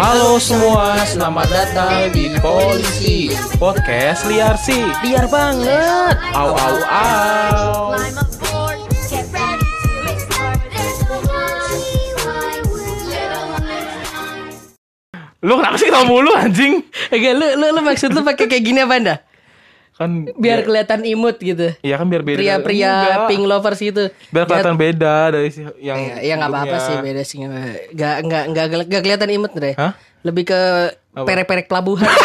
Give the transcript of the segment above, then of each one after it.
Halo semua, selamat datang di Polisi Podcast liar sih Liar banget. Au au au. Lu kenapa sih tau mulu anjing? Oke, lu lu lu maksud lu pakai kayak gini apa anda? Kan Biar kelihatan imut gitu. Iya kan biar beda Pria-pria pink lovers gitu. Biar kelihatan beda dari si- yang Ya, ya nggak apa-apa sebelumnya. sih beda sih nggak nggak nggak nggak kelihatan imut deh. Hah? Lebih ke perek-perek pelabuhan.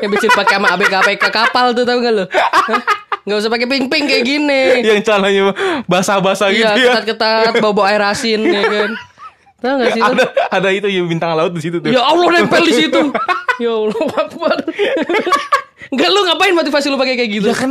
yang bisa pakai sama ABK ABK kapal tuh tau gak? Hah? Nggak usah pakai pink-pink kayak gini. Yang celananya basah-basah Iya, gitu ya ketat-ketat bau-bau air asin ya kan. Tahu gak sih lu? Ada ada itu ya bintang laut di situ tuh Ya Allah nempel di situ. ya Allah Akbar. Enggak lu ngapain motivasi lu pakai kayak gitu? Ya kan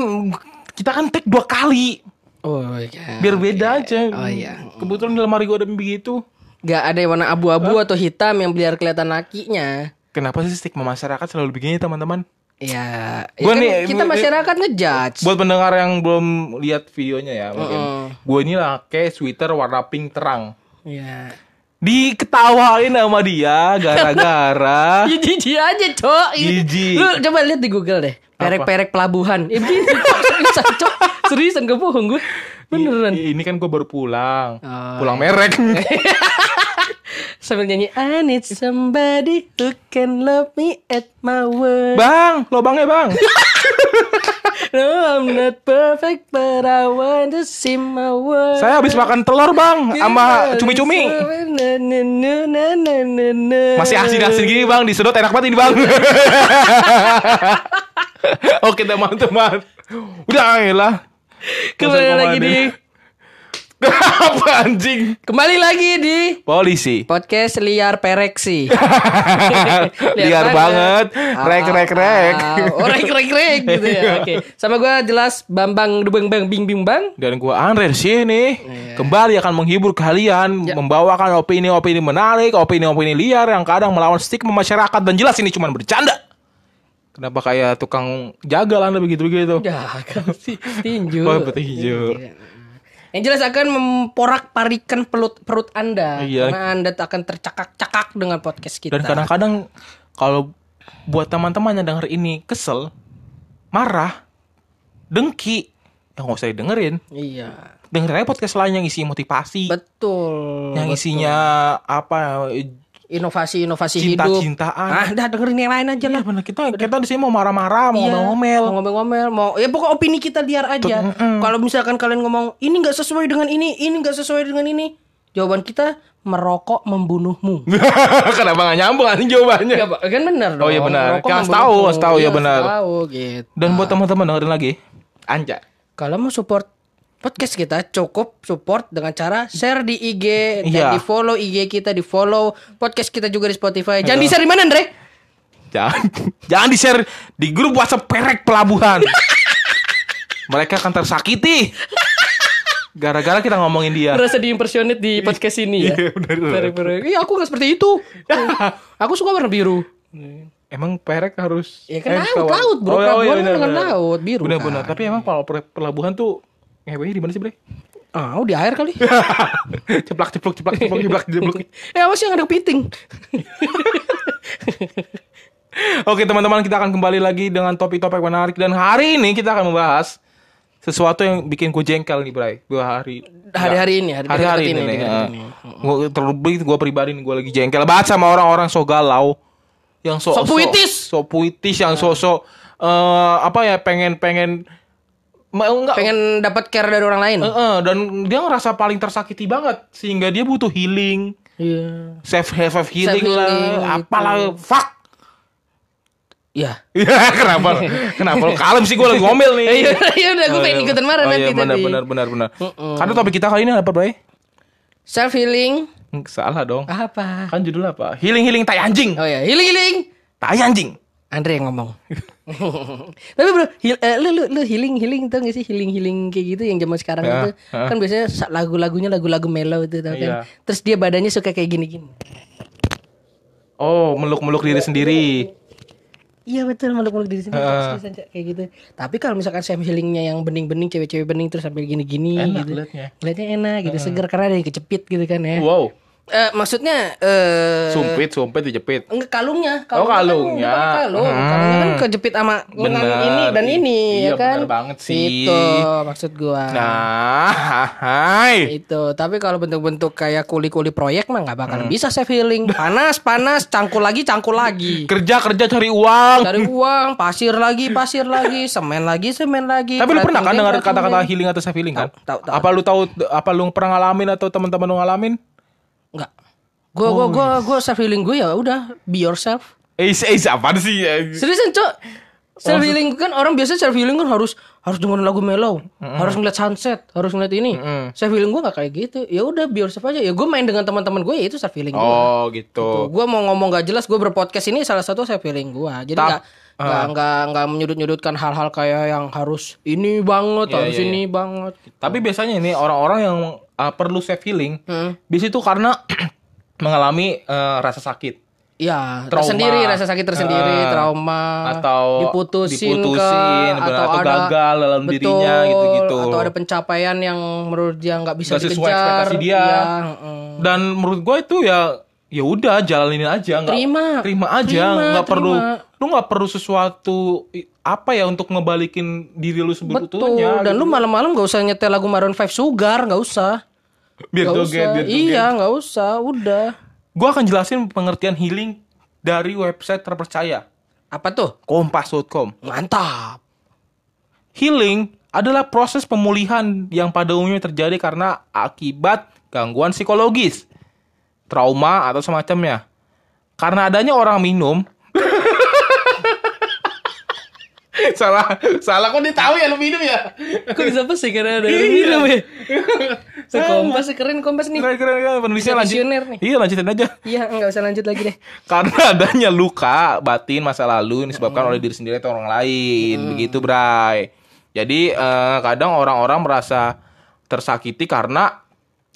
kita kan take dua kali Oh iya. biar beda aja. Oh, iya. Kebetulan di lemari gua ada begitu. Gak ada yang warna abu-abu atau hitam yang biar kelihatan lakinya. Kenapa sih stigma masyarakat selalu begini teman-teman? Ya, Gua ya kan nih, kita masyarakat ngejudge. Buat pendengar yang belum lihat videonya ya mungkin. Mm-mm. Gue ini pakai sweater warna pink terang. Ya. Diketawain sama dia gara-gara Ya jijik aja, Cok. Ih, Jijik. Lu coba lihat di Google deh. Perek-perek pelabuhan. Ya begini. Seriusan, Cok. Seriusan gak bohong gue. Beneran. I- ini kan gue baru pulang. Oh, pulang merek. Sambil nyanyi I need somebody who can love me at my worst. bang, lobangnya bang. No, I'm not perfect, but I want to see my world. Saya habis makan telur bang, sama cumi-cumi. Na, na. Masih asin-asin gini bang, disedot enak banget ini bang. Oke teman-teman. Udah lah. Kembali lagi di Apa anjing? kembali lagi di Polisi. podcast liar pereksi. Liar banget. Rek rek rek. Ah, Oh rek rek rek gitu ya. Oke. Sama gue jelas Bambang Dubeng Bang Bing Bing Bang. Dan gua Andre sini Iya. kembali akan menghibur kalian, Ya. membawakan opini-opini menarik, opini-opini liar yang kadang melawan stigma masyarakat dan jelas ini cuma bercanda. Kenapa kayak tukang jagal anda begitu-begitu? Ya kan sih tinju. Oh, putih hijau. Iya. Yang jelas akan memporak parikan perut perut anda Iya. karena anda akan tercakak-cakak dengan podcast kita. Dan kadang-kadang kalau buat teman-teman yang denger ini kesel, marah, dengki, ya nggak usah didengerin. Iya. Dengerin aja podcast lain yang isi motivasi, Betul. yang betul. isinya apa inovasi-inovasi hidup. cinta-cintaan. Ah, udah dengerin yang lain aja Iya lah. benar kita kita di sini mau marah-marah, mau Iya, ngomel-ngomel. mau ngomel-ngomel, mau ya pokok opini kita liar aja. Kalau misalkan kalian ngomong ini nggak sesuai dengan ini, ini nggak sesuai dengan ini, jawaban kita merokok membunuhmu. Kenapa gak nyambung anjing jawabannya? Ya, kan benar dong. Oh, iya benar. Membunuhmu. tahu, tahu, ya Iya, benar. Tahu gitu. Dan buat teman-teman dengerin lagi, anja. Kalau mau support podcast kita cukup support dengan cara share di IG dan Iya. di follow IG kita, di follow podcast kita juga di Spotify. Jangan di share di mana, Andre? Jangan jangan di-share di grup WhatsApp perek pelabuhan. Mereka akan tersakiti. Gara-gara kita ngomongin dia. Merasa diimpersonate di podcast ini ya. Iya, perek. Iya, aku nggak seperti itu. aku suka warna biru. Emang perek harus Ya kan eh, laut, laut, bro. Oh, iya, oh, iya, Pelabuhan benar, dengan benar. laut, biru Benar-benar. kan. Tapi emang kalau pelabuhan tuh ngewenya di mana sih, Bre? Ah, di air kali. ceplak ceplok ceplak ceplok ceplak ceplok. ya awas yang ada kepiting. Oke teman-teman kita akan kembali lagi dengan topik-topik menarik dan hari ini kita akan membahas sesuatu yang bikin gue jengkel nih Bray dua hari Hari-hari ini, hari- hari-hari ini, ini, ya. ini. Gua terlebih gue pribadi nih gue lagi jengkel banget sama orang-orang so galau yang so So puitis. so, puitis yang sosok eh apa ya pengen pengen ma- enggak Pengen dapat care dari orang lain. Eh, eh, dan dia ngerasa paling tersakiti banget sehingga dia butuh healing Iya. self self healing, Self-healing lah gitu. apalah fuck Iya. Iya kenapa kenapa lo kalem sih gue lagi ngomel nih Iya, iya udah gue Oh, pengen iya. ikutan marah oh, nanti iya, benar, tadi. benar benar benar karena topik kita kali ini apa bray Self healing salah dong apa? kan judulnya apa healing healing tai anjing Oh ya, healing healing. tai anjing Andre yang ngomong. Tapi bro, heal- eh, lu, lu, lu healing healing tau gak sih healing healing kayak gitu yang zaman sekarang Ya, itu ya. kan biasanya sa- lagu-lagunya lagu-lagu mellow itu tau Iya. kan. Terus dia badannya suka kayak gini-gini. oh meluk meluk diri sendiri Iya betul meluk-meluk diri sendiri Cak, kayak gitu. Tapi kalau misalkan self healingnya yang bening-bening cewek-cewek bening terus sampai gini-gini Enak gitu. liatnya. Lihatnya enak gitu, seger karena ada yang kecepit gitu kan ya. Wow. Eh, maksudnya eh Sumpit, sumpit dijepit. Enggak kalungnya, Oh, kan kalungnya. bukan kalung, Hmm. kalungnya kan kejepit sama lengan ini dan ini Iya, ya kan. bener banget sih. Itu maksud gua. Nah, hai. Itu, tapi kalau bentuk-bentuk kayak kuli-kuli proyek mah nggak Hmm. bakal bisa self healing. Panas, panas, cangkul lagi, cangkul lagi. Kerja kerja cari uang. Cari uang, pasir lagi, pasir lagi, semen lagi, semen lagi. Tapi lu pernah kan dengar kata-kata healing atau self healing kan? Tahu, tahu, tahu. Apa lu tahu apa lu pernah ngalamin atau teman-teman lu ngalamin? Enggak. Gua gua gua gua self healing gue ya udah be yourself. Eh, eh apa sih? Seriusan, Cok. Self healing kan orang biasa self healing kan harus harus dengerin lagu mellow, harus ngeliat sunset, harus ngeliat ini. Self healing gue gak kayak gitu. Ya udah be yourself aja. Ya gue main dengan teman-teman gue ya itu self healing gue. Oh, gitu. Gue mau ngomong gak jelas, gue berpodcast ini salah satu self healing gue. Jadi Tap- nggak nggak nggak nggak menyudut-nyudutkan hal-hal kayak yang harus ini banget, Iya, harus iya, ini banget. Tapi biasanya ini orang-orang yang uh, perlu self healing, Hmm. bis itu karena mengalami uh, rasa sakit Iya, tersendiri rasa sakit tersendiri, Ah. trauma Atau diputusin, diputusin, kah, benar, atau gagal dalam betul, dirinya, gitu-gitu. Atau ada pencapaian yang menurut dia nggak bisa Nggak sesuai dikejar. ekspektasi dia. Iya, mm. dan menurut gue itu ya ya udah jalanin aja nggak Terima. terima aja nggak perlu lu nggak perlu sesuatu apa ya untuk ngebalikin diri lu Betul. sebetulnya Dan lu malam-malam gak usah nyetel lagu Maroon 5 Sugar, nggak usah. biar Nggak joget usah. biar joget Iya, nggak usah. Udah. gue akan jelasin pengertian healing dari website terpercaya Apa tuh? kompas.com Mantap. healing adalah proses pemulihan yang pada umumnya terjadi karena akibat gangguan psikologis trauma atau semacamnya karena adanya orang minum salah salah kok dia tahu ya lu minum ya Kok bisa sih karena ada Iya. minum ya? Sekompas keren kompas nih. keren keren keren penulisnya Bisa lanjut nih. iya lanjutin aja Iya, nggak usah lanjut lagi deh. karena adanya luka batin masa lalu yang disebabkan oleh diri sendiri atau orang lain begitu Bray jadi eh, kadang orang-orang merasa tersakiti karena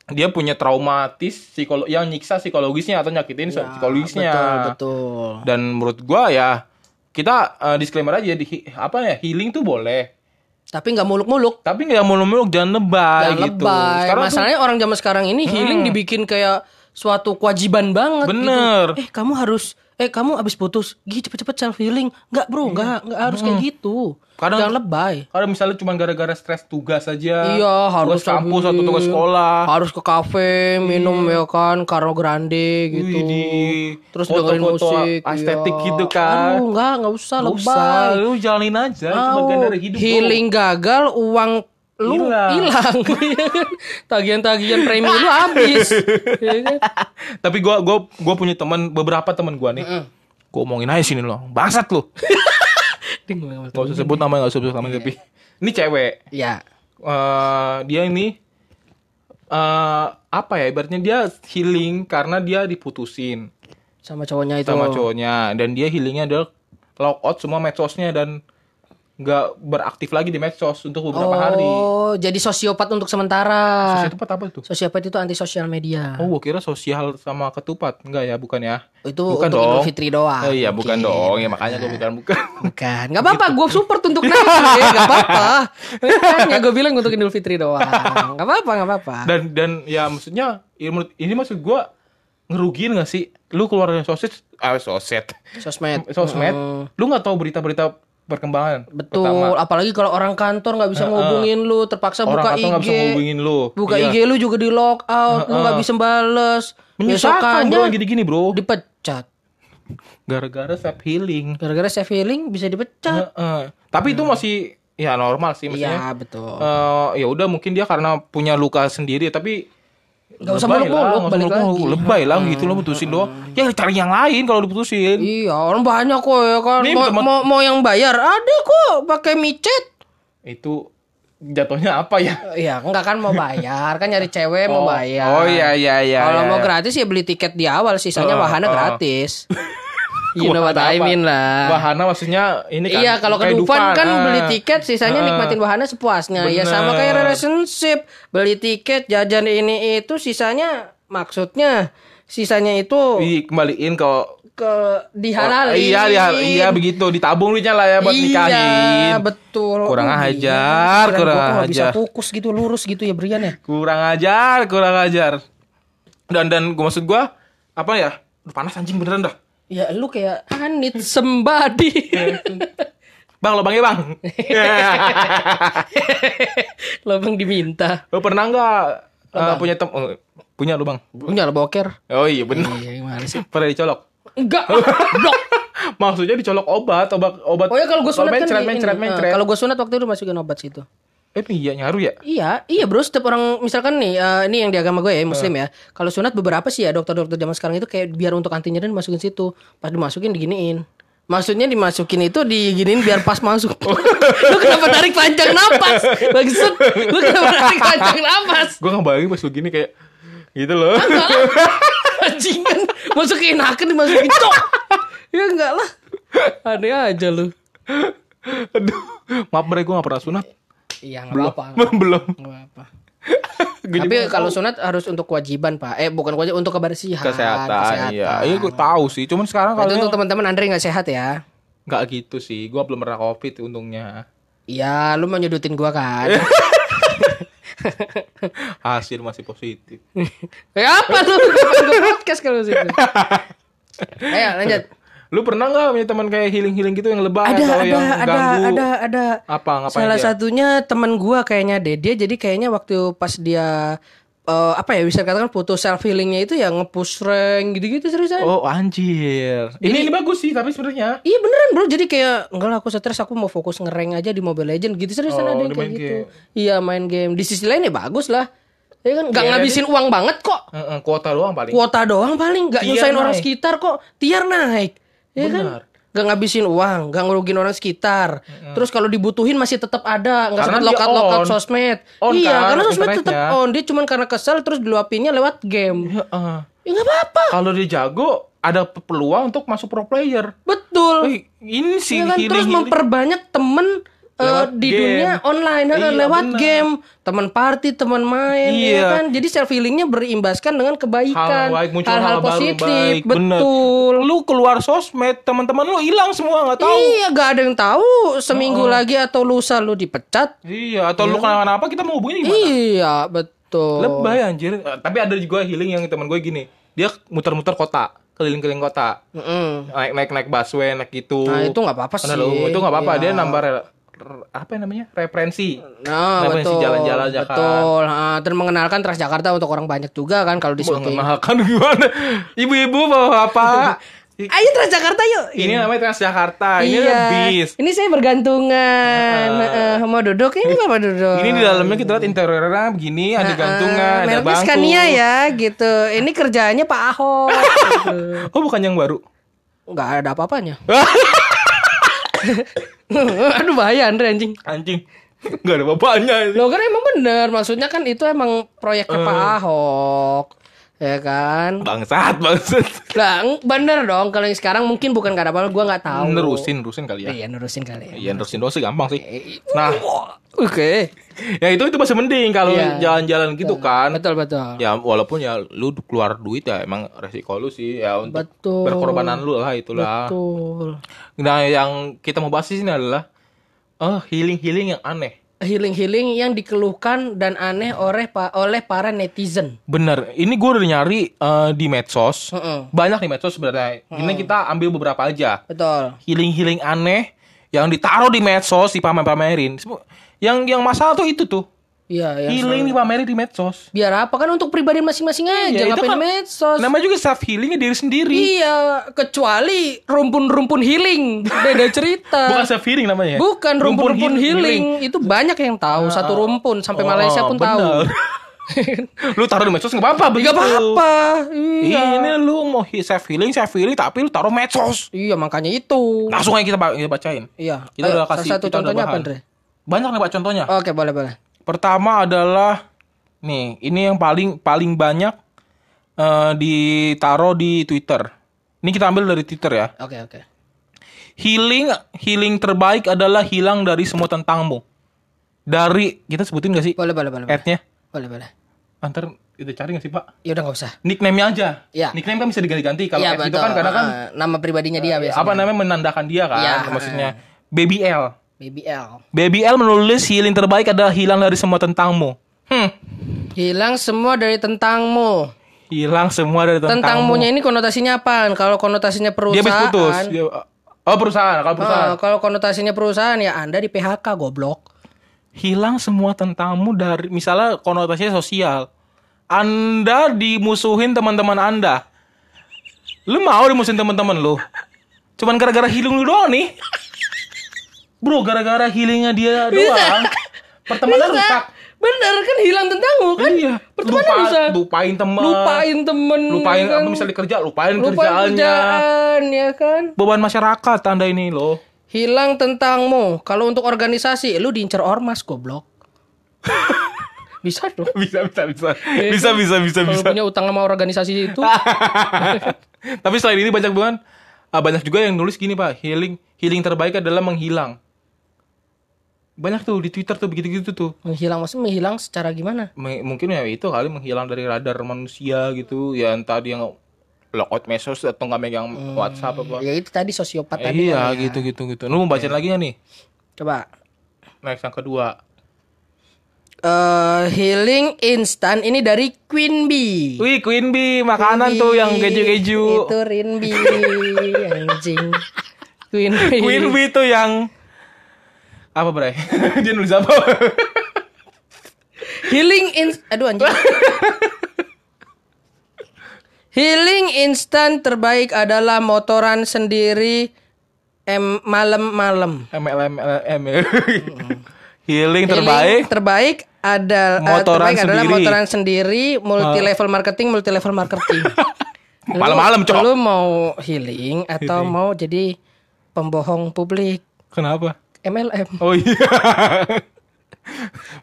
dia punya traumatis psikolo yang nyiksa psikologisnya atau nyakitin psikologisnya Betul, betul. dan menurut gua ya kita eh, disclaimer aja di apa ya healing tuh boleh Tapi nggak muluk-muluk. tapi nggak muluk-muluk jangan lebay Jangan gitu lebay. Sekarang tuh- Masalahnya orang zaman sekarang ini healing dibikin kayak suatu kewajiban banget Bener. gitu. Eh, kamu harus eh kamu abis putus, gih cepet-cepet self healing. Enggak, Bro, enggak, enggak harus kayak gitu. Kadang- Jangan lebay. kalau misalnya cuma gara-gara stres tugas aja Iya, harus tugas kampus atau tugas sekolah Harus ke kafe, minum ya kan, Karo Grande gitu. Widih. Terus dengerin Foto-foto musik. estetik iya. gitu kan. Aduh, enggak, enggak usah Nggak lebay. usah, lu jalanin aja, bagian dari hidup bro. healing gagal, uang lu Hilang. Iya? Tagihan-tagihan premi lu habis. Iya kan? Tapi gua gua gua punya teman beberapa teman gua nih. Gua omongin aja sini lo. Bangsat lu. Gak usah sebut namanya, gak usah sebut namanya tapi ini cewek. Ya. Eh, dia ini eh apa ya ibaratnya dia healing karena dia diputusin Sama cowoknya itu. sama cowoknya dan dia healingnya adalah lock out semua medsosnya dan nggak beraktif lagi di medsos untuk beberapa hari. Oh, jadi sosiopat untuk sementara. Sosial tepat apa tuh? Sosiopat itu anti sosial media. Oh, gua kira sosial sama ketupat. Enggak ya, bukan ya. Itu bukan untuk dong. Idul Fitri doang. Oh iya, bukan dong. Ya makanya gua bilang bukan. Bukan. Gak apa-apa, gue support untuk naik. ya, apa-apa. Makanya gue bilang untuk Idul Fitri doang. Gak apa-apa, gak apa-apa. dan dan ya maksudnya ini, menurut- ini maksud gua ngerugiin gak sih? Lu keluar dari sosis, ah soset, Sosmed. sosmed, Hmm. lu nggak tahu berita-berita perkembangan. Betul, Pertama, apalagi kalau orang kantor nggak bisa ngehubungin lu, terpaksa orang buka IG. bisa ngehubungin lu. Buka Iya. IG lu juga di lock out, lu nggak bisa bales. Menyusahkan bro, gini-gini bro. dipecat. Gara-gara self healing. Gara-gara self healing bisa dipecat. Tapi itu masih ya normal sih maksudnya. Iya, betul. Eh, ya udah mungkin dia karena punya luka sendiri tapi Nggak usah muluk-muluk, balik muluk-muluk. lagi. lebay lah gitu lo putusin doang ya cari yang lain kalau diputusin Iya, orang banyak kok ya kan. Nih, Mau, teman- mau, mau yang bayar ada kok pakai micet. itu jatuhnya apa ya Iya, enggak kan mau bayar, kan nyari cewek mau bayar. oh iya iya iya Kalau iya, mau iya. gratis ya beli tiket di awal, sisanya Oh, wahana oh. gratis. you know what I mean lah. wahana maksudnya ini kan Iya, kalau ke Dufan kan ah. beli tiket, sisanya Ah. nikmatin wahana sepuasnya. Ya sama Bener. kayak relationship, beli tiket, jajan ini itu, sisanya maksudnya sisanya itu dikembaliin ke ke dihalalin. Oh, iya, iya, iya begitu. Ditabung duitnya lah ya buat iya, nikahin. betul. Kurang Oh, ajar, Kirain kurang gua kok nggak bisa ajar. fokus gitu lurus gitu ya Brian ya. Kurang ajar, kurang ajar. Dan dan gua maksud gua apa ya? Panas anjing beneran dah. Ya lu kayak I need somebody. Bang, lo bangnya bang. Lobang diminta. lo pernah nggak eh, punya tem oh, punya lo bang? Punya lah boker. Oh iya bener. Iya gimana sih? Pernah dicolok? Enggak. Blok. Maksudnya dicolok obat, obat, obat. Oh ya kalau gue sunat kan mencret, mencret, Nah, mencret. Kalau gue sunat waktu itu masukin obat situ. Eh iya nyaru ya? Iya, iya bro. Setiap orang misalkan nih, eh, ini yang di agama gue ya, muslim ya. Kalau sunat beberapa sih ya dokter-dokter zaman sekarang itu kayak biar untuk anti nyeri masukin situ. Pas dimasukin diginiin. Maksudnya dimasukin itu diginiin biar pas masuk. lu kenapa tarik panjang napas? Maksud lu kenapa tarik panjang napas? Gue nggak bayangin pas begini kayak gitu loh. Enggak lah. Anjing kan masukin enakan dimasukin cok. Ya enggak lah. Aneh aja lu. Aduh, maaf bre gue gak pernah sunat. Iya enggak apa-apa. Belum. Enggak apa. Tapi kalau sunat harus untuk kewajiban, Pak. Eh, bukan kewajiban untuk kebersihan. kesehatan, iya. Iya gue tahu sih. Cuman sekarang kalau untuk teman-teman Andre nggak sehat ya. nggak gitu sih. Gue belum pernah covid untungnya. Iya, lu mau nyudutin gua kan. Hasil masih positif. Kayak apa lu? Podcast kalau situ. Ayo lanjut. Lu pernah nggak punya teman kayak healing-healing gitu yang lebay Ada, atau ada, yang ada, ganggu? ada, ada. Apa ngapain Salah dia? satunya teman gua kayaknya deh. Dia jadi kayaknya waktu pas dia eh, apa ya bisa katakan foto self healingnya itu ya ngepush rank gitu-gitu seriusan. Oh anjir. Ini ini bagus sih tapi sebenarnya. Iya beneran bro Jadi kayak Enggak lah aku stres Aku mau fokus ngerank aja di Mobile Legend Gitu seriusan Oh, ada yang kayak gitu Iya main game Di sisi lain ya bagus lah Ya kan Gak Iya, ngabisin uang banget kok Heeh, kuota doang paling. Kuota doang paling Gak nyusahin orang sekitar kok Tiar naik Ya kan Benar. Gak ngabisin uang Gak ngerugin orang sekitar Terus kalau dibutuhin masih tetap ada Gak Karena sempet dia lokat lokat sosmed On Iya kan, karena sosmed tetap internetnya. on Dia cuman karena kesel Terus diluapinnya lewat game Heeh. Ya gak apa-apa Kalau dia jago ada pe- peluang untuk masuk pro player. Betul Wih, ini sih Iya kan? Terus memperbanyak temen Lewat di game. dunia online Iya, eh, lewat benar. game, teman party, teman main, Iya. ya kan? Jadi self healingnya berimbaskan dengan kebaikan, hal baik muncul hal-hal hal, baru positif, baik bener. betul. lu keluar sosmed teman-teman lu hilang semua nggak tahu Iya, gak ada yang tahu seminggu lagi atau lusa lu dipecat. iya atau lu kenapa-napa kita mau hubungin gimana Iya, betul. lebay anjir Eh, tapi ada juga healing yang teman gue gini dia muter-muter kota keliling-keliling kota Mm-mm. naik naik naik busway naik gitu Nah, itu nggak apa-apa sih. lu- itu nggak apa-apa Iya. dia nambah re- apa namanya referensi Nah, Kenapa betul. jalan-jalan kan? betul. Ah, dan mengenalkan Transjakarta untuk orang banyak juga kan kalau di syuting. mengenalkan gimana ibu-ibu bawa apa Ayo Transjakarta yuk. ini namanya Transjakarta ini iya. bis Ini saya bergantungan. Heeh, mau duduk ini mau duduk. ini di dalamnya kita lihat interiornya begini ada gantungan ada Mereknya bangku Scania ya gitu. Ini kerjaannya Pak Ahok. gitu. oh bukan yang baru Nggak ada apa-apanya. Aduh bahaya Andre anjing. anjing nggak ada bapaknya Lo kan emang bener. Maksudnya kan itu emang proyeknya Pak Eh. Ahok. Ya kan? bangsat bangsat eng- bener dong. Kalau yang sekarang mungkin bukan gak ada apa-apa. Gue nggak tahu. nerusin nerusin kali ya Iya nerusin kali. ya. iya nerusin doang sih gampang sih nah Oke. ya itu itu masih mending kalau Iya. jalan-jalan gitu kan Betul betul. ya walaupun ya lu keluar duit ya emang resiko lu sih ya untuk Betul. berkorbanan lu lah itulah Betul. nah yang kita mau bahas di sini adalah oh healing healing yang aneh healing-healing yang dikeluhkan dan aneh oleh oleh para netizen. bener. Ini gue udah nyari eh, di medsos. Heeh. banyak di medsos sebenarnya. Ini kita ambil beberapa aja. Betul. healing healing aneh yang ditaruh di medsos dipamer-pamerin yang yang masalah tuh itu tuh Iya, yang healing dipamerin di medsos biar apa kan untuk pribadi masing-masing aja Iya, ngapain kan medsos. namanya juga self healingnya diri sendiri Iya, kecuali rumpun-rumpun healing. Beda cerita. bukan self healing namanya Bukan rumpun-rumpun heal- healing. Itu banyak yang tahu satu rumpun sampai Oh, Malaysia pun tahu. bener. lu taruh di medsos nggak apa-apa Gak begitu apa-apa. Iya. ini lu mau self healing self healing tapi lu taruh medsos Iya, makanya itu. langsung aja kita, ba- kita bacain Iya. kita Ayo, udah kasih satu kita udah contohnya apa. Andre? banyak nih pak contohnya Oke, boleh, boleh. Pertama adalah nih, ini yang paling paling banyak eh, ditaruh di Twitter. Ini kita ambil dari Twitter ya. Oke, oke. Healing healing terbaik adalah hilang dari semua tentangmu. Dari kita sebutin gak sih Boleh, boleh, boleh. ad-nya? Boleh, boleh. Antar Kita cari nggak sih Pak? Ya udah nggak usah. Nickname-nya aja. Iya. Nickname kan bisa diganti-ganti. Kalau F itu kan kadang kan Ah, nama pribadinya dia biasanya. apa namanya menandakan dia kan. Iya. Maksudnya Baby L. BBL. Baby L menulis healing terbaik adalah hilang dari semua tentangmu. Hmm. Hilang semua dari tentangmu. Hilang semua dari tentangmu. Tentangmunya ini konotasinya apa? Kalau konotasinya Dia perusahaan. habis putus. Dia, oh perusahaan. Kalau perusahaan. Ah, kalau konotasinya perusahaan ya Anda di PHK goblok. hilang semua tentangmu dari misalnya konotasinya sosial. Anda dimusuhin teman-teman Anda. Lu mau dimusuhin teman-teman lu? Cuman gara-gara healing lu doang nih. Bro, gara-gara healingnya dia doang. Pertemanan Bisa. rusak. Bener kan hilang tentangmu kan? Iya. Pertemanan Lupa- rusak. Lupain teman. Lupain temen. Lupain kan? apa misalnya kerja, lupain, Lupain kerjaannya. kerjaan ya kan? Beban masyarakat tanda ini loh. Hilang tentangmu. Kalau untuk organisasi, lu diincar ormas goblok. bisa dong. Bisa bisa bisa. Bisa bisa bisa Kalau bisa. punya utang sama organisasi itu, Tapi selain ini banyak banget ah, banyak juga yang nulis gini pak healing healing terbaik adalah menghilang. Banyak tuh di Twitter tuh begitu-gitu tuh. menghilang maksudnya menghilang secara gimana? Me- mungkin ya itu kali menghilang dari radar manusia gitu. Ya entah dia nge- lockout mesos atau nggak megang WhatsApp apa. Ya itu tadi sosiopat Eh, tadi. iya kan ya. gitu gitu gitu. Lu mau bacain lagi nggak nih? Coba. Next yang kedua. eh healing instan ini dari Queen Bee. Wih Queen Bee makanan tuh yang keju-keju. Itu Rinbi anjing. Queen Bee. Queen Bee tuh yang apa bre? dia nulis apa? Healing in aduh anjing. Healing instan terbaik adalah motoran sendiri em malam-malam. MLM MLM. Healing terbaik. Healing terbaik ada eh, Motoran terbaik adalah sendiri. motoran sendiri, multi level marketing, multi level marketing. Malam-malam, Cok. Lu mau healing atau mau jadi pembohong publik? Kenapa? MLM. Oh iya.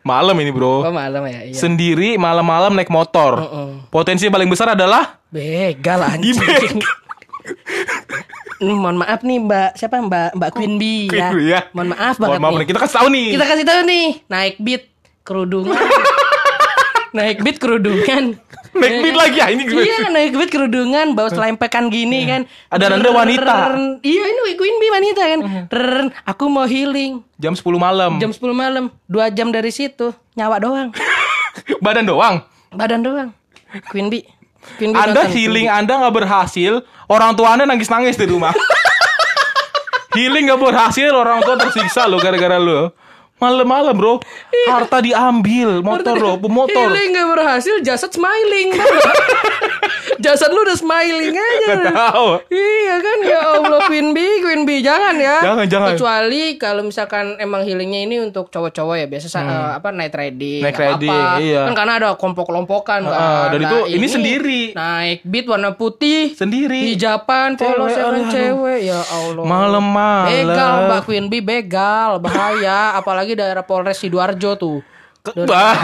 malam ini bro. Oh malam ya, iya. Sendiri malam-malam naik motor. Potensi yang paling besar adalah Begal anjing. Hmm, mohon maaf nih Mbak, siapa Mbak Mbak Queen Bee ya. Queen ya. Mohon maaf Mohon banget maaf nih. nih, kita kasih tahu nih. Kita kasih tahu nih, naik beat kerudungan. Naik beat kerudungan. Naik beat lagi ya ini gue. Iya, naik beat kerudungan, bawa selempekan gini kan. Ada nanda wanita. Iya, ini Queen Bee wanita kan. Aku mau healing. Jam 10 malam. Jam 10 malam, dua jam dari situ, nyawa doang. Badan doang. Badan doang. Queen Bee. Queen Bee Anda healing Anda nggak berhasil, orang tua Anda nangis-nangis di rumah. healing nggak berhasil, orang tua tersiksa lo gara-gara lo. Malam-malam bro, harta diambil, motor lo, pemotor. Healing gak berhasil, jasad smiling. jasad lu udah smiling aja. Gak tahu. Iya kan ya Allah Queen Bee, Queen Bee jangan ya. Jangan, jangan. Kecuali kalau misalkan emang healingnya ini untuk cowok-cowok ya biasa sa- eh, apa night riding. Hmm. Night riding, apa-apa. iya. Kan karena ada kelompok-kelompokan kan. Ah, dan Nah, itu ini sendiri. Naik beat warna putih. Sendiri. Hijapan, polos Cewek, ya kan cewek. Ya Allah. Malam-malam. Begal Mbak Queen Bee begal bahaya apalagi daerah Polres Sidoarjo tuh. Bah.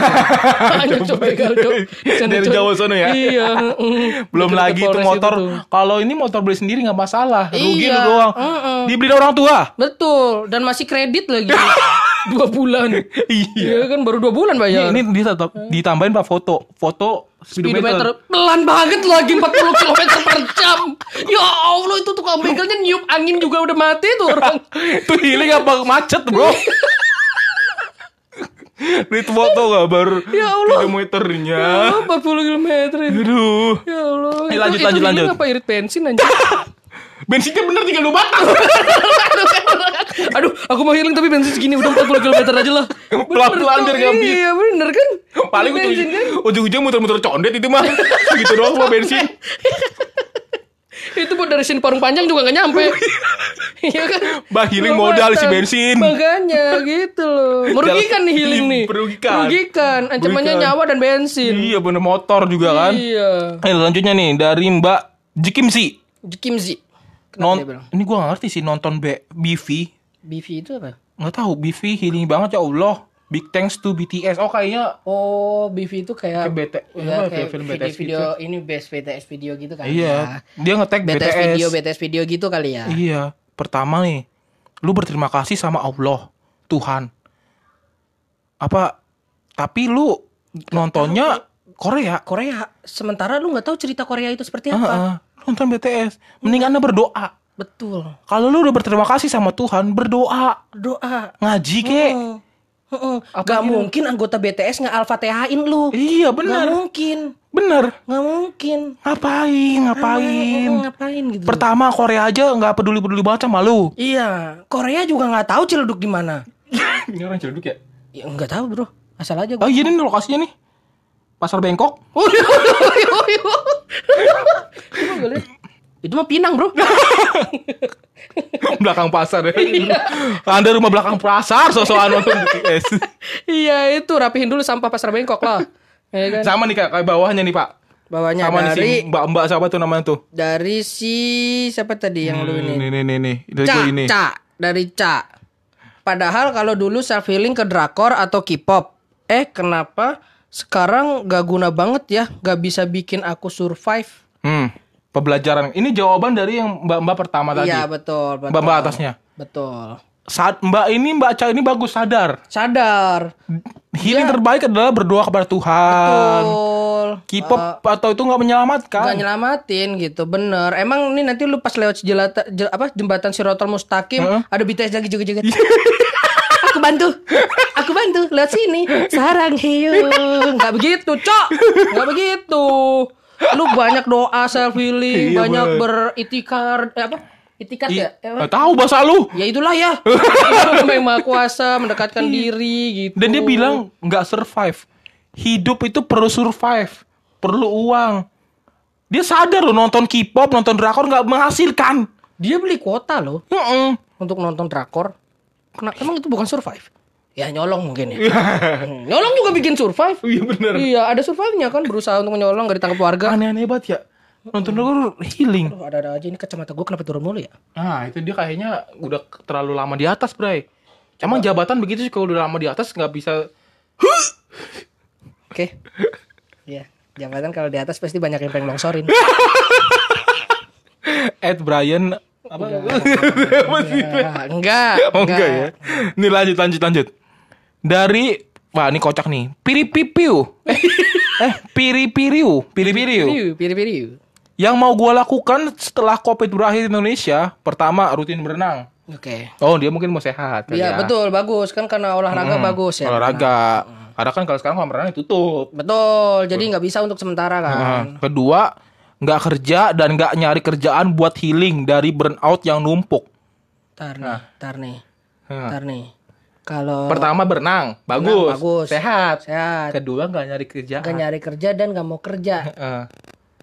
Sana, Dari. Jawa sono ya? Iya. Belum lagi itu motor. Kalau ini motor beli sendiri nggak masalah. Rugi Iya, lu doang. mm-mm. Dibeli orang tua. Betul dan masih kredit lagi. dua bulan. Iya. Iya kan baru dua bulan bayar. Ini, ini ditambahin pak foto, foto speedometer speedometer. pelan banget lagi 40 km per jam. Ya Allah itu tukang begalnya niup angin juga udah mati tuh orang. Itu healing apa macet bro? Ini foto gak baru Ya Allah. speedometernya. Oh, 40 km. Aduh. Ya Allah. Eh, lanjut, lanjut, healing lanjut. apa irit bensin anjir? Bensinnya bener tinggal dua batang. Aduh, aku mau healing tapi bensin segini udah 40 km aja lah. Pelan-pelan biar habis. Iya, bener kan? Paling kan? ujung, ujung-ujung muter-muter condet itu mah. gitu doang mau bensin. Itu buat dari sini parung panjang juga gak nyampe. Iya kan? Bah, healing modal isi bensin. Makanya gitu loh. Merugikan nih healing nih. Merugikan. Merugikan. Ancamannya nyawa dan bensin. Iya bener motor juga kan. Iya. Eh selanjutnya nih dari Mbak Jikimsi. Kimzi. Kenapa Non, ini gua gak ngerti sih nonton B, BV. BV itu apa? Nggak tahu BV healing banget ya Allah. Big thanks to BTS. Oh kayaknya Oh, BV itu kayak Kayak BT ya, kayak film video, BTS video ini best BTS video gitu kan. iya. Dia nge-tag Ya. BTS, BTS. video, BTS video gitu kali ya. Iya. Pertama nih, lu berterima kasih sama Allah, Tuhan. Apa? Tapi lu nontonnya Korea. Korea. Sementara lu nggak tahu cerita Korea itu seperti apa. Heeh. Nonton BTS. Mending Anda berdoa. Betul. Kalau lu udah berterima kasih sama Tuhan, berdoa. Doa. Ngaji kek. Hmm. Heeh. Gak mungkin anggota BTS nggak alfatehain lu. Iya Gak bener. mungkin. Bener. Gak mungkin. Ngapain, ngapain. Hmm, ngapain gitu. Pertama Korea aja nggak peduli-peduli banget sama lu. Iya, Korea juga nggak tahu Ciledug di mana. Ini orang celduk ya? Ya nggak tahu bro, asal aja Oh gua. iya ini lokasinya nih. Pasar Bengkok. Oh, iya, iya, iya. Mah boleh. Itu mah Pinang bro. belakang pasar ya. Iya. Anda rumah belakang pasar sosokan nonton BTS. iya itu rapihin dulu sampah pasar Bengkok lah. Ya kan? Sama nih kayak, bawahnya nih Pak. Bawahnya Sama nih si dari mbak-mbak siapa tuh namanya tuh? dari si siapa tadi yang lu ini? Nih nih nih nih. Dari Ca, ini. Ca, dari Ca. Padahal kalau dulu self healing ke drakor atau K-pop, eh kenapa sekarang gak guna banget ya, gak bisa bikin aku survive? Hmm. Pembelajaran. Ini jawaban dari yang mbak-mbak pertama tadi. Iya betul, betul. Mbak-mbak atasnya. Betul. Saat mbak ini mbak Ca ini bagus sadar. Sadar. Healing terbaik adalah berdoa kepada Tuhan. Betul. K-pop atau itu nggak menyelamatkan. Gak nyelamatin gitu, bener. Emang ini nanti lu pas lewat jelata, jel- apa jembatan Sirotol Mustaqim ada BTS lagi joget-joget. aku bantu, aku bantu lewat sini. Sarang hiu, nggak begitu, cok, nggak begitu. Lu banyak doa self healing, Iya, banyak bener. beritikar, eh, apa? Itikat Ih, ya? Eh, tahu bahasa lu. Ya itulah ya. Memang maha kuasa mendekatkan diri gitu. Dan dia bilang nggak survive. Hidup itu perlu survive, perlu uang. Dia sadar loh nonton K-pop, nonton drakor nggak menghasilkan. dia beli kuota loh. Heeh. untuk nonton drakor. Kena, emang itu bukan survive? Ya nyolong mungkin ya. Hmm, nyolong juga bikin survive. Iya bener. Iya, ada survive-nya kan berusaha untuk nyolong gak ditangkap warga. Aneh-aneh banget ya. Nonton drakor healing. Aduh, ada-ada aja ini kacamata gue kenapa turun mulu ya? Nah itu dia kayaknya udah terlalu lama di atas, Bray. Emang jabatan begitu sih kalau udah lama di atas nggak bisa. Oke. Iya, jabatan kalau di atas pasti banyak yang pengen longsorin. Ed Brian apa? Ya, enggak, Oh enggak ya. Ini lanjut lanjut lanjut. Dari wah ini kocak nih. Piri-pipiu. Eh, eh piri-piriu, piri-piriu. Piriu, piriu. Yang mau gua lakukan setelah Covid berakhir di Indonesia, pertama rutin berenang. Oke. Oh, dia mungkin mau sehat Iya, ya. betul, bagus kan karena olahraga bagus ya. Olahraga. Karena kan kalau sekarang kolam renang ditutup. Betul, jadi nggak bisa untuk sementara kan. Nah, kedua, nggak kerja dan nggak nyari kerjaan buat healing dari burnout yang numpuk. Tar nih, tar nih, Nah, tar nih. Kalau Pertama berenang, bagus, bagus. sehat. sehat, Kedua nggak nyari kerjaan. Gak nyari kerja dan gak mau kerja. Heeh.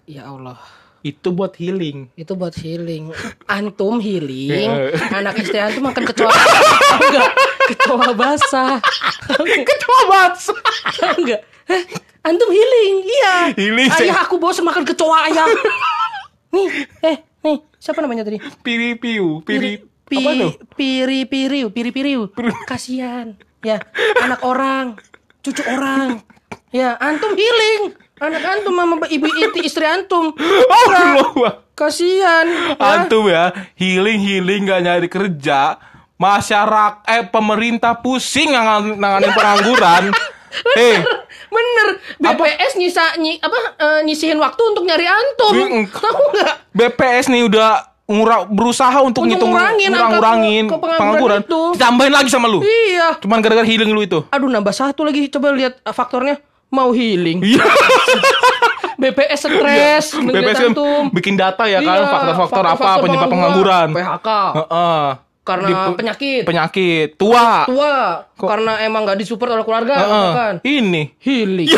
Ya Allah. itu buat healing. Itu buat healing. Antum healing. Anak istri antum makan kecoa. enggak. Kecoa basah. Kecoa basah. Enggak? Eh, antum healing. Iya. Healing, Ayah aku bosan makan kecoa ayah. nih, eh, nih. Siapa namanya tadi? Piri piu, piri, Pi, apa piri piriu, piri piriu. Kasihan. Ya, anak orang, cucu orang. Ya, antum healing. Anak antum sama ibu itu istri antum. Oh, Allah. Kasihan. Antum ya, healing healing nggak nyari kerja. Masyarakat eh pemerintah pusing nangan- nanganin pengangguran. Eh, Bener, BPS nyisa nyi, apa eh, nyisihin waktu untuk nyari antum. Tahu nggak? BPS nih udah ngura, berusaha untuk, Untuk ngitung ngurangin ngurang-ngurangin ke- ke pengangguran itu. Ditambahin lagi sama lu. Iya. Cuman gara-gara healing lu itu. Aduh nambah satu lagi. Coba lihat eh, faktornya. Mau healing. Iya. BPS stres. ngeliat BPS kan bikin data ya kan Iya, faktor-faktor apa penyebab pengangguran. PHK. Heeh. Karena Di- penyakit. Penyakit. Tua. Tua. Karena emang nggak disupport oleh keluarga. Heeh. Kan? Ini. Healing.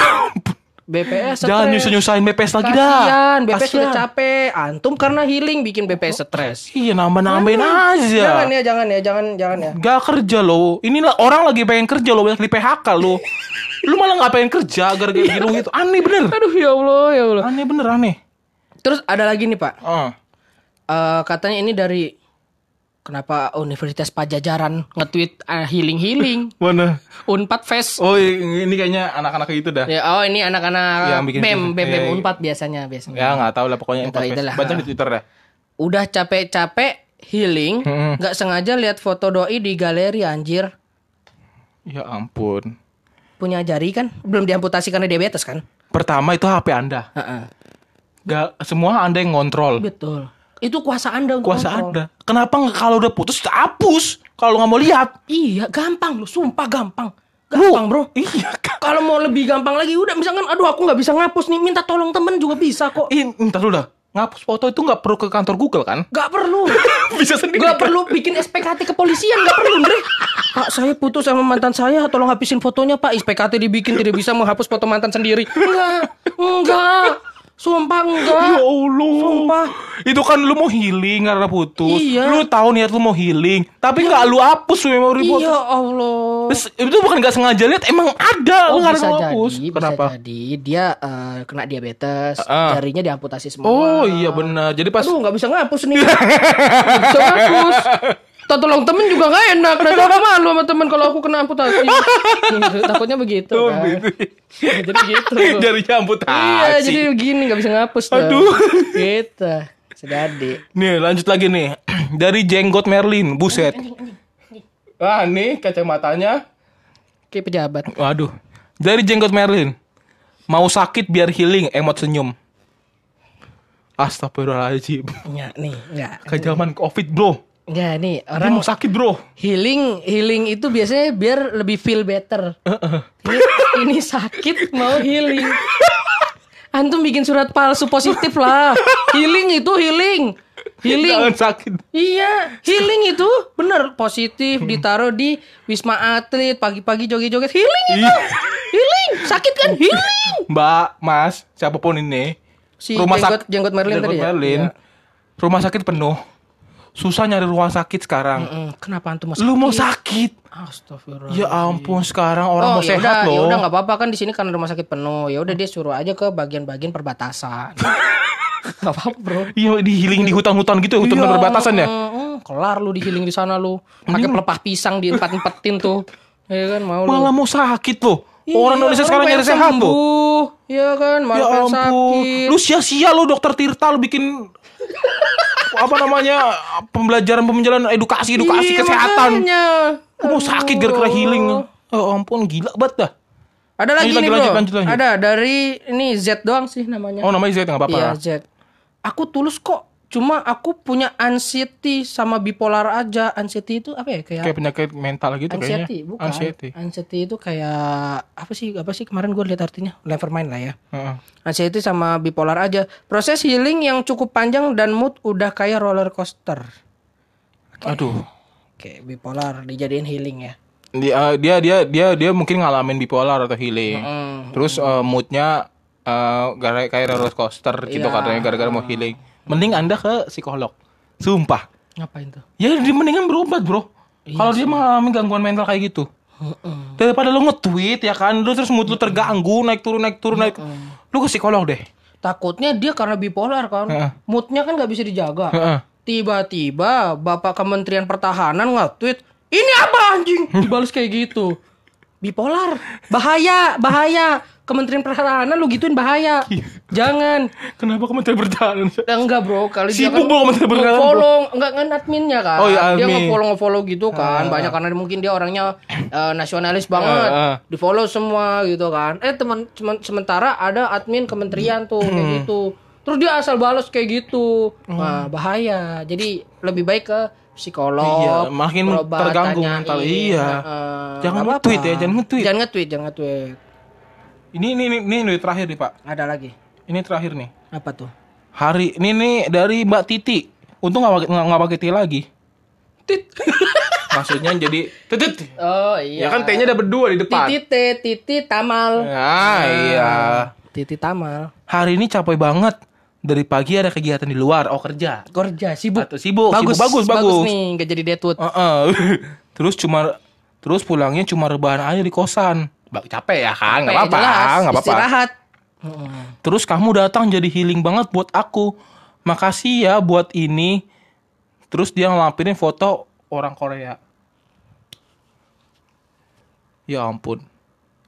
BPS Jangan stres. nyusahin-nyusahin BPS lagi dah. Kasian, BPS Kasian. udah capek. Antum karena healing bikin BPS stres. Iya nambah-nambahin aja. Jangan ya, jangan ya, jangan jangan ya. Gak kerja lo. Ini orang lagi pengen kerja lo banyak di PHK lo. Lu malah gak pengen kerja gara-gara gitu gitu. Aneh bener. Aduh ya Allah, ya Allah. Aneh bener aneh. Terus ada lagi nih, Pak. Ah. Eh, katanya ini dari kenapa Universitas Pajajaran nge-tweet eh, healing-healing. Mana? Unpad Fest. Oh ini kayaknya anak-anak itu dah. Ya, oh ini anak-anak Yang bikin BEM. BEM, BEM Iya, iya. Unpad biasanya, biasanya. Ya nggak tahu lah pokoknya Empat itulah. Baca di Twitter dah. Udah capek-capek healing, Mm-mm. nggak sengaja lihat foto doi di galeri anjir. Ya ampun. Punya jari kan? Belum diamputasi karena diabetes kan? Pertama itu HP Anda. Heeh. Gak semua Anda yang ngontrol. Betul. Itu kuasa Anda untuk Kuasa kontrol. Anda. Kenapa nggak kalau udah putus hapus? Kalau nggak mau lihat. Iya, gampang lu, sumpah gampang. Gampang, Bro. Iya. Kalau mau lebih gampang lagi udah misalkan aduh aku nggak bisa ngapus nih, minta tolong temen juga bisa kok. Entar dulu dah. Ngapus foto itu nggak perlu ke kantor Google kan? Gak perlu. Bisa sendiri. Gak perlu bikin SPKT kepolisian, gak perlu, Andre. Pak, saya putus sama mantan saya, tolong habisin fotonya, Pak. SPKT dibikin tidak bisa menghapus foto mantan sendiri. Enggak, enggak. Sumpah Ya enggak. Allah. Sumpah. Itu kan lu mau healing karena putus. Iya. Lu tahu niat lu mau healing, tapi nggak lu hapus memori foto. Iya Allah. Terus, itu bukan nggak sengaja lihat, emang ada. Oh lu nggak bisa lu jadi, hapus. bisa Kenapa? jadi dia eh, kena diabetes, Ah. jarinya diamputasi semua. Oh iya benar. Jadi pas Aduh nggak bisa ngapus nih. Bisa ngapus. Tak tolong temen juga nggak enak. Nanti aku malu sama temen kalau aku kena amputasi. Gitu, takutnya begitu. Oh, kan. gitu. jadi gitu. jarinya amputasi. Iya, jadi begini nggak bisa ngapus. tuh. Aduh. Gitu. Sedadi. Nih lanjut lagi nih dari jenggot Merlin, buset. Ah nih kacamatanya. Kayak pejabat. Waduh. Dari jenggot Merlin. Mau sakit biar healing, emot senyum. Astagfirullahaladzim. Ya, nih, enggak. Ke zaman covid bro. Enggak, nih Dia orang mau sakit bro. healing healing itu biasanya biar lebih feel better. ini, ini sakit mau healing. Antum bikin surat palsu positif lah. Healing itu healing. Healing. Jangan sakit. Iya, healing itu bener positif ditaruh di wisma atlet pagi-pagi joget-joget healing itu. Ih. Healing, sakit kan healing. Mbak, Mas, siapa pun ini. Si jenggot- jenggot Merlin jenggot tadi ya? Merlin. Iya. Rumah sakit penuh. Susah nyari rumah sakit sekarang. Mm, Kenapa antum mau sakit? Lu mau sakit? Astagfirullah. Ya ampun, sekarang orang mau ya sehat udah, ya loh. udah nggak apa-apa kan di sini karena rumah sakit penuh. Ya udah dia suruh aja ke bagian-bagian perbatasan. Gak apa-apa, Bro. Iya, di healing di hutan-hutan gitu, hutan Iya, perbatasan ya. mm, mm, kelar lu di healing di sana lu. Pakai pelepah pisang di empat-empatin tuh. Ya kan mau lu. Malah mau sakit loh. Iya, orang Indonesia sekarang nyari sehat loh. sembuh. Iya kan, malah Ya ampun. sakit. Lu sia-sia lu dokter Tirta lu bikin apa namanya pembelajaran pembelajaran edukasi edukasi Iya, kesehatan. makanya. Mau sakit gara-gara healing. Ya ampun gila banget dah. Ada lagi Lanjut, nih, lanjut, Bro. lanjut, lanjut, lanjut. Ada dari ini Z doang sih namanya. Oh namanya Z nggak apa-apa. Iya Z. Aku tulus kok. Cuma aku punya anxiety sama bipolar aja. Anxiety itu apa ya? Kayak, Kayak penyakit mental gitu kayaknya. anxiety, bukan. Anxiety. Anxiety itu kayak apa sih? Apa sih kemarin gue lihat artinya? Never mind lah ya. Heeh. Anxiety sama bipolar aja. Proses healing yang cukup panjang dan mood udah kayak roller coaster. Aduh. Oke, bipolar dijadiin healing ya. Dia dia dia dia dia mungkin ngalamin bipolar atau healing. Hmm. Terus eh, moodnya eh, gara kayak roller coaster gitu Iya. katanya gara-gara mau healing. Mending Anda ke psikolog. Sumpah. Ngapain tuh? Ya dia mendingan berobat bro Kalau dia mengalami gangguan mental kayak gitu Daripada lu nge-tweet ya kan Lu terus mood lu terganggu Naik turun naik turun naik Lu ke psikolog deh Takutnya dia karena bipolar kan. Heeh. Moodnya kan nggak bisa dijaga. Heeh. Tiba-tiba Bapak Kementerian Pertahanan nge-tweet, "Ini apa anjing?" Dibalas kayak gitu. Bipolar. Bahaya, bahaya. Kementerian Pertahanan lu gituin bahaya. Jangan. Kenapa kementerian bertahan Ya, enggak bro, kali dia Sibuk, kan bro, Kementerian Pertahanan, follow, enggak kan adminnya kan. Oh, iya, Dia admin. nge-follow nge-follow gitu kan. Banyak karena mungkin dia orangnya eh, nasionalis banget. Ah, ah. Di-follow semua gitu kan. Eh teman teman- sementara ada admin kementerian tuh kayak Hmm. gitu. Terus dia asal balas kayak gitu. Nah, bahaya. Jadi lebih baik ke psikolog. Iya, makin berobat, terganggu tanyain. mental. Iya. Heeh. Jangan nge-tweet ya, jangan nge-tweet. Jangan nge-tweet, jangan nge-tweet. Ini ini ini, ini, ini terakhir nih pak Ada lagi. Ini terakhir nih Apa tuh? Hari Ini nih dari Mbak Titi Untung nggak nggak pakai T lagi Tit. Maksudnya jadi Titit Oh Ya iya. kan T-nya ada berdua di depan Titi T, Titi Tamal. Ah iya Titi Tamal. Hari ini capek banget Dari pagi ada kegiatan di luar Oh kerja Kerja sibuk. Atau sibuk, bagus, sibuk, bagus, bagus. nih, nggak jadi deadwood. Heeh. terus cuma terus pulangnya cuma rebahan aja di kosan. Ba- Capek ya kan? Nggak apa-apa, nggak apa-apa. Istirahat. Terus kamu datang jadi healing banget buat aku. Makasih ya buat ini. Terus dia ngelampirin foto orang Korea. Ya ampun.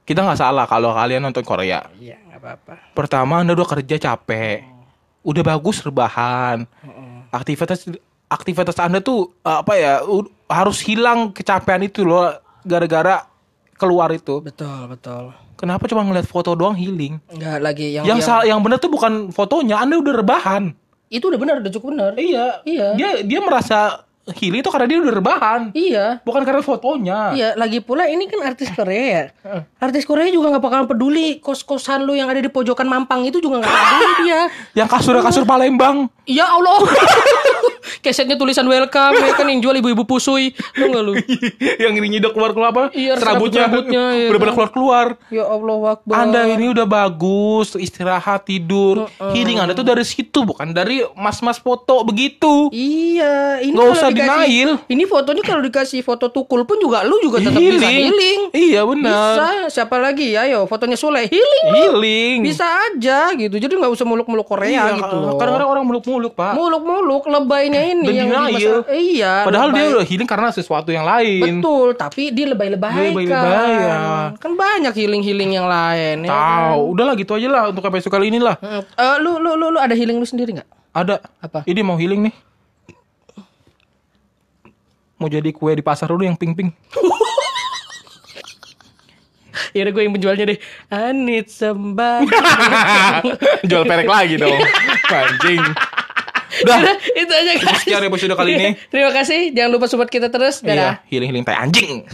Kita nggak salah kalau kalian nonton Korea. Iya, nggak apa-apa. Pertama Anda udah kerja capek. Udah bagus rebahan. Aktivitas aktivitas Anda tuh apa ya harus hilang kecapean itu loh gara-gara keluar itu. Betul, betul. Kenapa cuma ngeliat foto doang healing? Enggak lagi yang Yang yang- sa- yang benar tuh bukan fotonya, Anda udah rebahan. itu udah benar, udah cukup benar. Iya. Iya. Dia dia merasa healing itu karena dia udah rebahan. Iya. Bukan karena fotonya. Iya, lagi pula ini kan artis Korea. Artis Korea juga nggak bakalan peduli kos-kosan lu yang ada di pojokan Mampang itu juga nggak peduli dia. Yang kasurnya kasur Palembang. Ya Allah. Kesetnya tulisan welcome ya kan yang jual ibu-ibu pusui. Lu nggak lu? yang ini nyidok keluar keluar apa? Iya, serabutnya. serabut-serabutnya, iya. udah pada keluar keluar. Ya Allah Akbar. Anda ini udah bagus, istirahat, tidur. Healing Anda tuh dari situ, bukan dari mas-mas foto begitu. Iya, ini kalau usah dikasih- denial. Ini fotonya kalau dikasih foto tukul pun juga lu juga tetap bisa healing. Iya benar. Bisa, siapa lagi ya? Yo, fotonya Sule healing. lu. Healing. Bisa aja gitu. Jadi nggak usah muluk-muluk Korea Iya, gitu. Kadang-kadang orang muluk-muluk, Pak. muluk-muluk lebaynya ini Dan yang denial. iya Padahal dia udah healing karena sesuatu yang lain. betul tapi dia lebay-lebay Lebay-lebay, kan ya. kan banyak healing-healing yang lain ya kan? Tahu, udahlah gitu aja lah untuk episode kali ini lah. Eh, lu lu lu lu ada healing lu sendiri nggak Ada. Apa? Ini mau healing nih. Mau jadi kue di pasar dulu yang pink-pink. ya udah gue yang penjualnya deh I need somebody Jual perek lagi dong. Anjing. Udah. Udah, itu aja guys Sekian episode kali ini. terima kasih jangan lupa support kita terus dadah Iya, healing-healing tai anjing.